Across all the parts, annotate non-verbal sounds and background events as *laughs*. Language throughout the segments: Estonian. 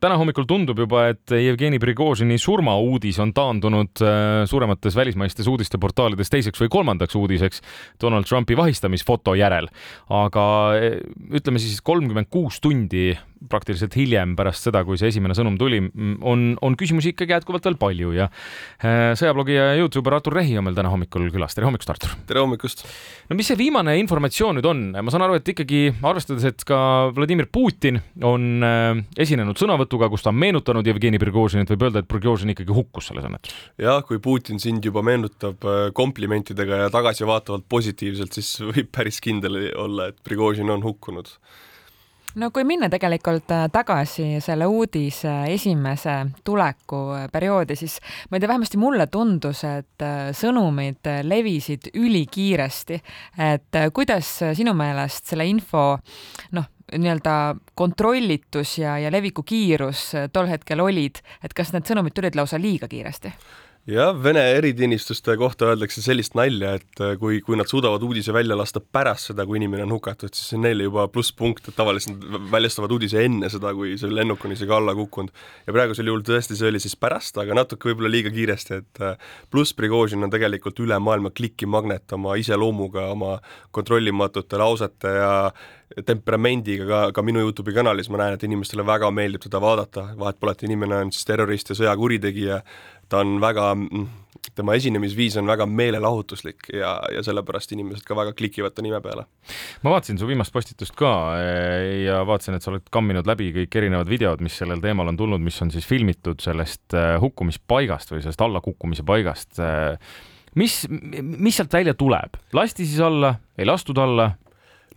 täna hommikul tundub juba, et Jevgeni Prigožini surmauudis on taandunud äh, suuremates välismaistes uudisteportaalides teiseks või kolmandaks uudiseks Donald Trumpi vahistamisfoto järel. aga äh, ütleme siis kolmkümmend kuus tundi praktiliselt hiljem, pärast seda, kui see esimene sõnum tuli, on, on küsimusi ikkagi jätkuvalt veel palju ja äh, sõjablogija ja Youtuber Artur Rehi on meil täna hommikul külas. tere hommikust, Artur! tere hommikust! no mis see viimane informatsioon nüüd on? ma saan aru, et ikkagi arvestades, et ka Vladimir Putin on äh, esinenud sõnavõtuga, kus ta on meenutanud Jevgeni Prigožinit, võib öelda, et Prigožin ikkagi hukkus selles õnnetuses? jah, kui Putin sind juba meenutab äh, komplimentidega ja tagasivaatavalt positiivselt, siis võib päris kindel olla, et Prigožin on hukkunud no kui minna tegelikult äh, tagasi selle uudise esimese tuleku äh, perioodi, siis ma ei tea, vähemasti mulle tundus, et äh, sõnumid levisid ülikiiresti. et kuidas sinu meelest selle info noh, nii-öelda kontrollitus ja, ja leviku kiirus tol hetkel olid, et kas need sõnumid tulid lausa liiga kiiresti? Jah, Vene eriteenistuste kohta öeldakse sellist nalja, et äh, kui, kui nad suudavad uudise välja lasta pärast seda, kui inimene on hukatud, siis on neile juba plusspunkt, et tavaliselt nad väljastavad uudise enne seda, kui see lennuk on isegi alla kukkunud. ja praegusel juhul tõesti see oli siis pärast, aga natuke võib-olla liiga kiiresti, et äh, pluss Prigožin on tegelikult üle maailma klikimagnet oma iseloomuga, oma kontrollimatute lausete ja temperamendiga ka, ka minu Youtube'i kanalis ma näen, et inimestele väga meeldib teda vaadata, vahet pole, et inimene on siis terrorist ja sõjakuritegija, ta on väga, tema esinemisviis on väga meelelahutuslik ja, ja sellepärast inimesed ka väga klikivad ta nime peale. ma vaatasin su viimast postitust ka eh, ja vaatasin, et sa oled kamminud läbi kõik erinevad videod, mis sellel teemal on tulnud, mis on siis filmitud sellest eh, hukkumispaigast või sellest allakukkumise paigast. Eh, mis, mis sealt välja tuleb, lasti siis alla, ei lastud alla?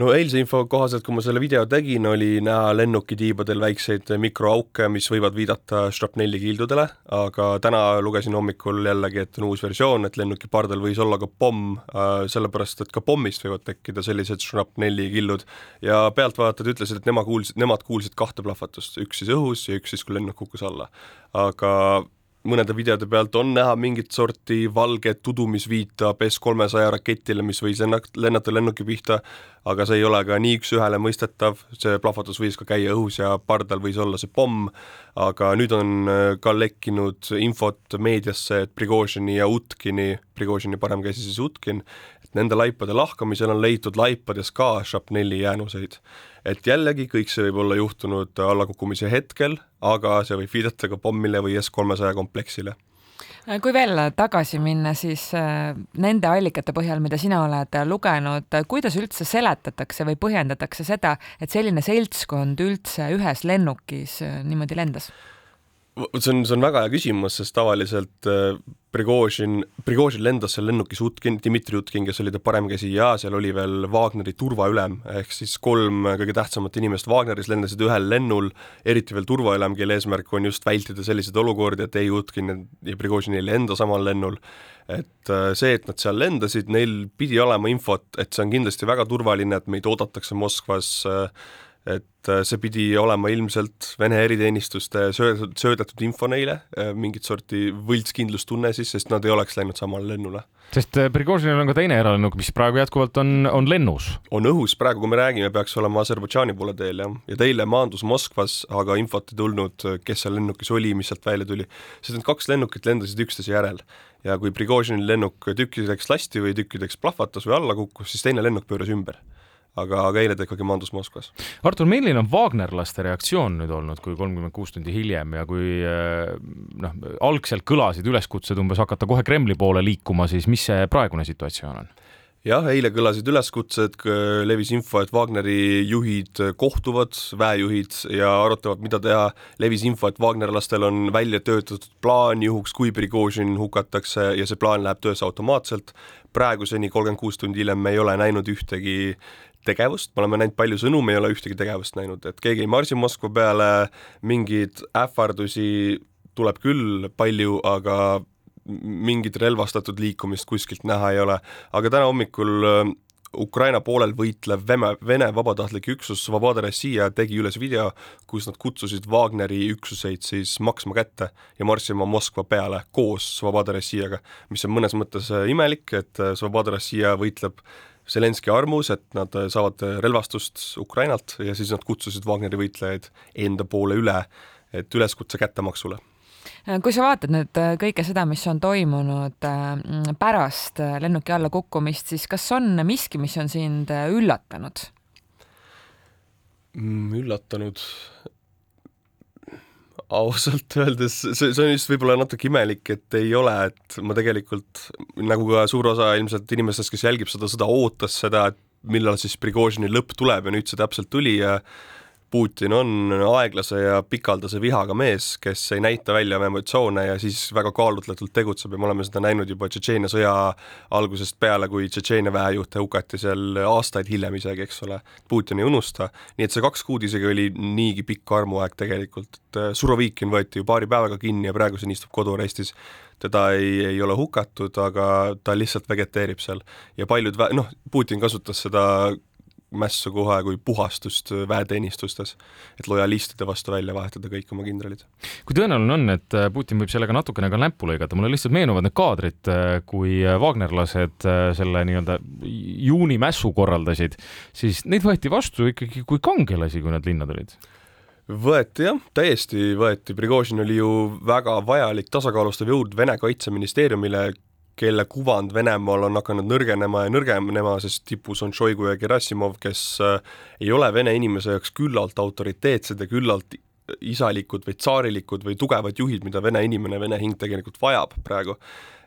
No eilse info kohaselt, kui ma selle video tegin, oli näha lennukitiibadel väikseid mikroauke, mis võivad viidata strapnelli kildudele, aga täna lugesin hommikul jällegi, et on uus versioon, et lennuki pardal võis olla ka pomm, äh, sellepärast et ka pommist võivad tekkida sellised strapnelli killud ja pealtvaatajad ütlesid, et nemad kuulsid, nemad kuulsid kahte plahvatust, üks siis õhus ja üks siis, kui lennuk kukkus alla. aga mõnede videode pealt on näha mingit sorti valget tudu, mis viitab S-300 raketile, mis võis lennata lennuki pihta, aga see ei ole ka nii üks-ühele mõistetav, see plahvatus võis ka käia õhus ja pardal võis olla see pomm, aga nüüd on äh, ka lekkinud infot meediasse, et Prigožini ja Utkini, Prigožini parem käsi siis Utkin, et nende laipade lahkamisel on leitud laipades ka šapnelli jäänuseid et jällegi kõik see võib olla juhtunud allakukkumise hetkel, aga see võib viidata ka pommile või S-300 kompleksile kui veel tagasi minna, siis äh, nende allikate põhjal, mida sina oled lugenud, kuidas üldse seletatakse või põhjendatakse seda, et selline seltskond üldse ühes lennukis äh, niimoodi lendas? See on, see on väga hea küsimus, sest tavaliselt äh, Prigožin, Prigožin lendas seal lennukis Utkin, Dmitri Utkin, kes oli ta parem käsi ja seal oli veel Wagneri turvaülem, ehk siis kolm kõige tähtsamat inimest Wagneris lendasid ühel lennul, eriti veel turvaülem, kelle eesmärk on just vältida selliseid olukordi, et ei Utkin ja Prigožin ei lenda samal lennul. et äh, see, et nad seal lendasid, neil pidi olema infot, et see on kindlasti väga turvaline, et meid oodatakse Moskvas äh, et äh, see pidi olema ilmselt Vene eriteenistuste söödetud, söödetud info neile, äh, mingit sorti võltskindlustunne siis, sest nad ei oleks läinud samale lennule. sest äh, Prigožinil on ka teine eralennuk, mis praegu jätkuvalt on, on lennus. on õhus, praegu kui me räägime, peaks olema Aserbaidžaani poole teel jah, ja ta eile maandus Moskvas, aga infot ei tulnud, kes seal lennukis oli, mis sealt välja tuli. sest need kaks lennukit lendasid üksteise järel ja kui Prigožini lennuk tükkideks lasti või tükkideks plahvatas või alla kukkus, siis teine lennuk pööras ümber aga, aga eile ta ikkagi maandus Moskvas. Artur, milline on Wagnerlaste reaktsioon nüüd olnud, kui kolmkümmend kuus tundi hiljem ja kui eh, noh, algselt kõlasid üleskutsed umbes hakata kohe Kremli poole liikuma, siis mis see praegune situatsioon on? jah, eile kõlasid üleskutsed, levis info, et Wagneri juhid kohtuvad, väejuhid, ja arutavad, mida teha, levis info, et Wagnerlastel on välja töötatud plaan juhuks, kui Prigožin hukatakse ja see plaan läheb töösse automaatselt, praeguseni, kolmkümmend kuus tundi hiljem, me ei ole näinud ühtegi tegevust, me oleme näinud palju sõnu, me ei ole ühtegi tegevust näinud, et keegi ei marsi Moskva peale, mingeid ähvardusi tuleb küll palju, aga mingit relvastatud liikumist kuskilt näha ei ole, aga täna hommikul äh, Ukraina poolel võitlev Vene, Vene vabatahtlik üksus Svoboda Rossija tegi üles video, kus nad kutsusid Wagneri üksuseid siis maksma kätte ja marssima Moskva peale koos Svoboda Rossijaga, mis on mõnes mõttes äh, imelik, et äh, Svoboda Rossija võitleb Zelenski armus, et nad saavad relvastust Ukrainalt ja siis nad kutsusid Wagneri võitlejaid enda poole üle et üleskutse kättemaksule kui sa vaatad nüüd äh, kõike seda, mis on toimunud äh, pärast äh, lennuki alla kukkumist, siis kas on miski, mis on sind üllatanud? Mm, üllatanud? Ausalt *laughs* öeldes, see, see on just võib-olla natuke imelik, et ei ole, et ma tegelikult, nagu ka suur osa ilmselt inimestest, kes jälgib seda sõda, ootas seda, et millal siis Prigožini lõpp tuleb ja nüüd see täpselt tuli ja Putin on aeglase ja pikaldase vihaga mees, kes ei näita välja emotsioone ja siis väga kaalutletult tegutseb ja me oleme seda näinud juba Tšetšeenia sõja algusest peale, kui Tšetšeenia väejuhte hukati seal aastaid hiljem isegi, eks ole. Putin ei unusta, nii et see kaks kuud isegi oli niigi pikk armuaeg tegelikult, et äh, Surovikin võeti ju paari päevaga kinni ja praeguseni istub koduarestis. Teda ei, ei ole hukatud, aga ta lihtsalt vegeteerib seal. Ja paljud, noh, Putin kasutas seda mässu kohe kui puhastust väeteenistustes, et lojalistide vastu välja vahetada kõik oma kindralid. kui tõenäoline on, et äh, Putin võib sellega natukene ka näppu lõigata, mulle lihtsalt meenuvad need kaadrid, äh, kui äh, Wagnerlased selle nii-öelda juuni mässu korraldasid, siis neid võeti vastu ikkagi kui kangelasi, kui nad linna tulid võeti jah, täiesti võeti, Prigožin oli ju väga vajalik tasakaalustav jõud Vene kaitseministeeriumile, kelle kuvand Venemaal on hakanud nõrgenema ja nõrgenema, sest tipus on Šoigu ja Gerassimov, kes äh, ei ole vene inimese jaoks küllalt autoriteetsed ja küllalt isalikud või tsaarilikud või tugevad juhid, mida vene inimene, vene hing tegelikult vajab praegu.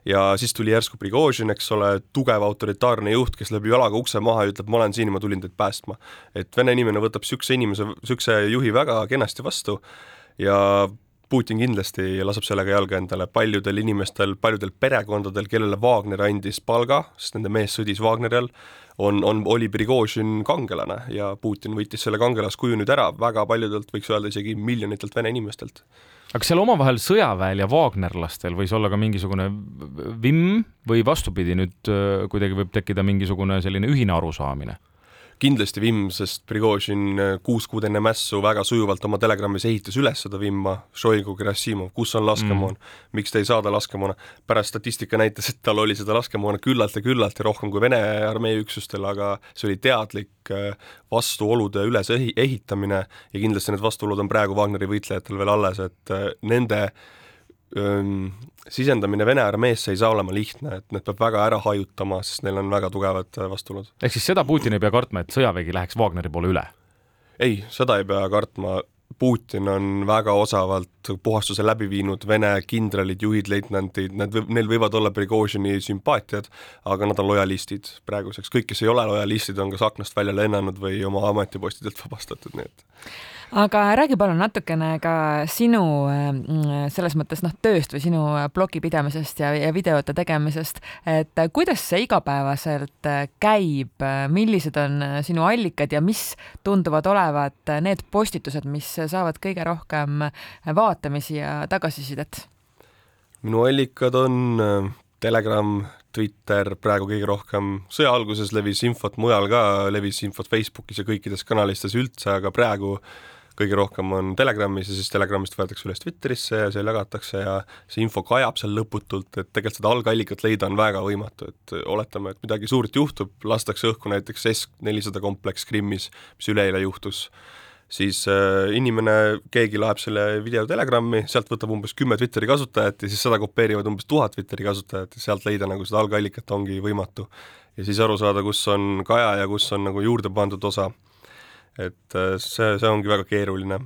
ja siis tuli järsku Prigožin, eks ole, tugev autoritaarne juht, kes lööb jalaga ukse maha ja ütleb, ma olen siin ja ma tulin teid päästma. et vene inimene võtab niisuguse inimese, niisuguse juhi väga kenasti vastu ja Putin kindlasti laseb sellega jalga endale, paljudel inimestel, paljudel perekondadel, kellele Wagner andis palga, sest nende mees sõdis Wagneri all, on, on, oli Prigožin kangelane ja Putin võttis selle kangelaskuju nüüd ära väga paljudelt, võiks öelda isegi miljonitelt Vene inimestelt. aga seal omavahel sõjaväel ja Wagnerlastel võis olla ka mingisugune vimm või vastupidi, nüüd äh, kuidagi võib tekkida mingisugune selline ühine arusaamine? Kindlasti vimm, sest Prigožin äh, kuus kuud enne mässu väga sujuvalt oma telegrammis ehitas üles seda vimma, Šoigu, Gerassimov, kus on laskemoon? Mm., miks te ei saada laskemoona, pärast statistika näitas, et tal oli seda laskemoona küllalt ja küllalt ja rohkem kui Vene armee üksustel, aga see oli teadlik äh, vastuolude üles ehitamine ja kindlasti need vastuolud on praegu Wagneri võitlejatel veel alles, et äh, nende sisendamine Vene armeesse ei saa olema lihtne, et need peab väga ära hajutama, sest neil on väga tugevad äh, vastuolud. ehk siis seda Putin ei pea kartma, et sõjavägi läheks Wagneri poole üle? ei, seda ei pea kartma, Putin on väga osavalt puhastuse läbi viinud, Vene kindralid, juhid, leitnandid, need, neil võivad olla Prigožini sümpaatiad, aga nad on lojalistid praeguseks, kõik, kes ei ole lojalistid, on kas aknast välja lennanud või oma ametipostidelt vabastatud, nii et aga räägi palun natukene ka sinu mm, selles mõttes noh, tööst või sinu blogi pidamisest ja, ja videote tegemisest, et kuidas see igapäevaselt käib, millised on sinu allikad ja mis tunduvad olevat need postitused, mis saavad kõige rohkem vaatamisi ja tagasisidet? minu allikad on äh, Telegram, Twitter, praegu kõige rohkem, sõja alguses levis infot mujal ka, levis infot Facebookis ja kõikides kanalistes üldse, aga praegu kõige rohkem on Telegramis ja siis Telegramist võetakse üles Twitterisse ja seal jagatakse ja see info kajab seal lõputult, et tegelikult seda algallikat leida on väga võimatu, et oletame, et midagi suurt juhtub, lastakse õhku näiteks S-400 kompleks Krimmis, mis üleeile juhtus, siis äh, inimene, keegi laeb selle video Telegrami, sealt võtab umbes kümme Twitteri kasutajat ja siis seda kopeerivad umbes tuhat Twitteri kasutajat ja sealt leida nagu seda algallikat ongi võimatu. ja siis aru saada, kus on kaja ja kus on nagu juurde pandud osa et äh, see, see ongi väga keeruline.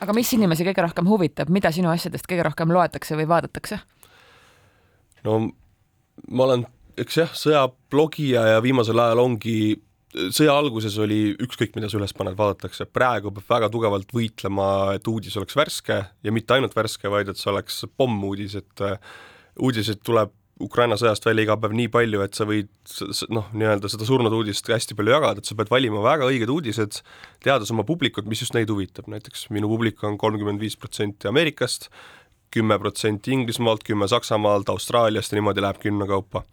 aga mis inimesi kõige rohkem huvitab, mida sinu asjadest kõige rohkem loetakse või vaadatakse? no ma olen, eks jah, sõjablogija ja viimasel ajal ongi sõja alguses oli ükskõik, mida sa üles paned, vaadatakse, praegu peab väga tugevalt võitlema, et uudis oleks värske ja mitte ainult värske, vaid et see oleks pommuudis, et äh, uudiseid tuleb Ukraina sõjast välja iga päev nii palju, et sa võid noh, nii-öelda seda surnud uudist hästi palju jagada, et sa pead valima väga õiged uudised, teades oma publikut, mis just neid huvitab, näiteks minu publik on kolmkümmend viis protsenti Ameerikast, kümme protsenti Inglismaalt, kümme Saksamaalt, Austraaliast ja niimoodi läheb kümne kaupa.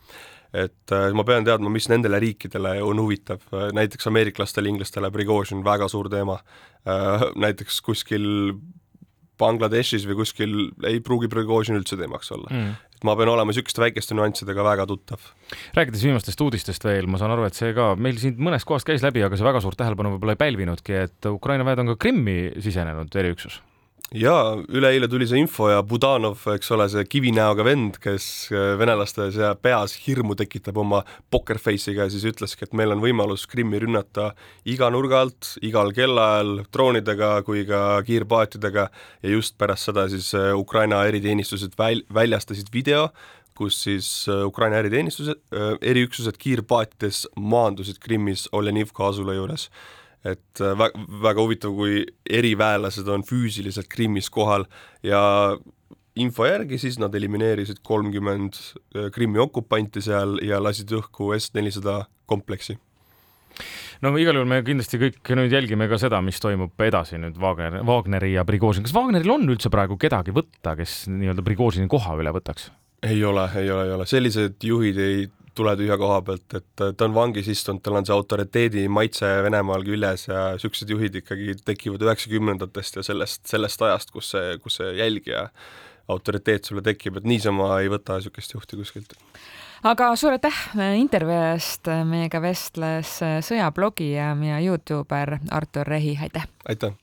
Et äh, ma pean teadma, mis nendele riikidele on huvitav, näiteks ameeriklastele, inglastele Prigožin väga suur teema. Äh,, näiteks kuskil Bangladeshis või kuskil ei pruugi Prigožin üldse teemaks olla. Mm. Et ma pean olema niisuguste väikeste nüanssidega väga tuttav. rääkides viimastest uudistest veel, ma saan aru, et see ka meil siin mõnest kohast käis läbi, aga see väga suurt tähelepanu võib-olla ei pälvinudki, et Ukraina väed on ka Krimmi sisenenud eriüksus jaa, üleeile tuli see info ja Budanov, eks ole, see kivinäoga vend, kes äh, venelaste peas hirmu tekitab oma poker face'iga ja siis ütleski, et meil on võimalus Krimmi rünnata iga nurga alt, igal kellaajal droonidega kui ka kiirpaatidega. Ja just pärast seda siis äh, Ukraina eriteenistused väl-, väljastasid video, kus siis äh, Ukraina eriteenistused, eriüksused kiirpaatides maandusid Krimmis Olenivka asula juures et äh, väga, väga huvitav, kui eriväelased on füüsiliselt Krimmis kohal ja info järgi siis nad elimineerisid kolmkümmend äh, Krimmi okupanti seal ja lasid õhku S-400 kompleksi no igal juhul me kindlasti kõik nüüd jälgime ka seda, mis toimub edasi nüüd Wagner, Wagneri ja Prigožin. kas Wagneril on üldse praegu kedagi võtta, kes nii-öelda Prigožini koha üle võtaks? ei ole, ei ole, ei ole, sellised juhid ei tule tühja koha pealt, et ta on vangis istunud, tal on see autoriteedi maitse Venemaal küljes ja niisugused juhid ikkagi tekivad üheksakümnendatest ja sellest, sellest ajast, kus see, kus see jälg ja autoriteet sulle tekib, et niisama ei võta niisugust juhti kuskilt aga suur aitäh intervjuu eest, meiega vestles sõjablogija ja Youtuber Artur Rehi, aitäh! aitäh!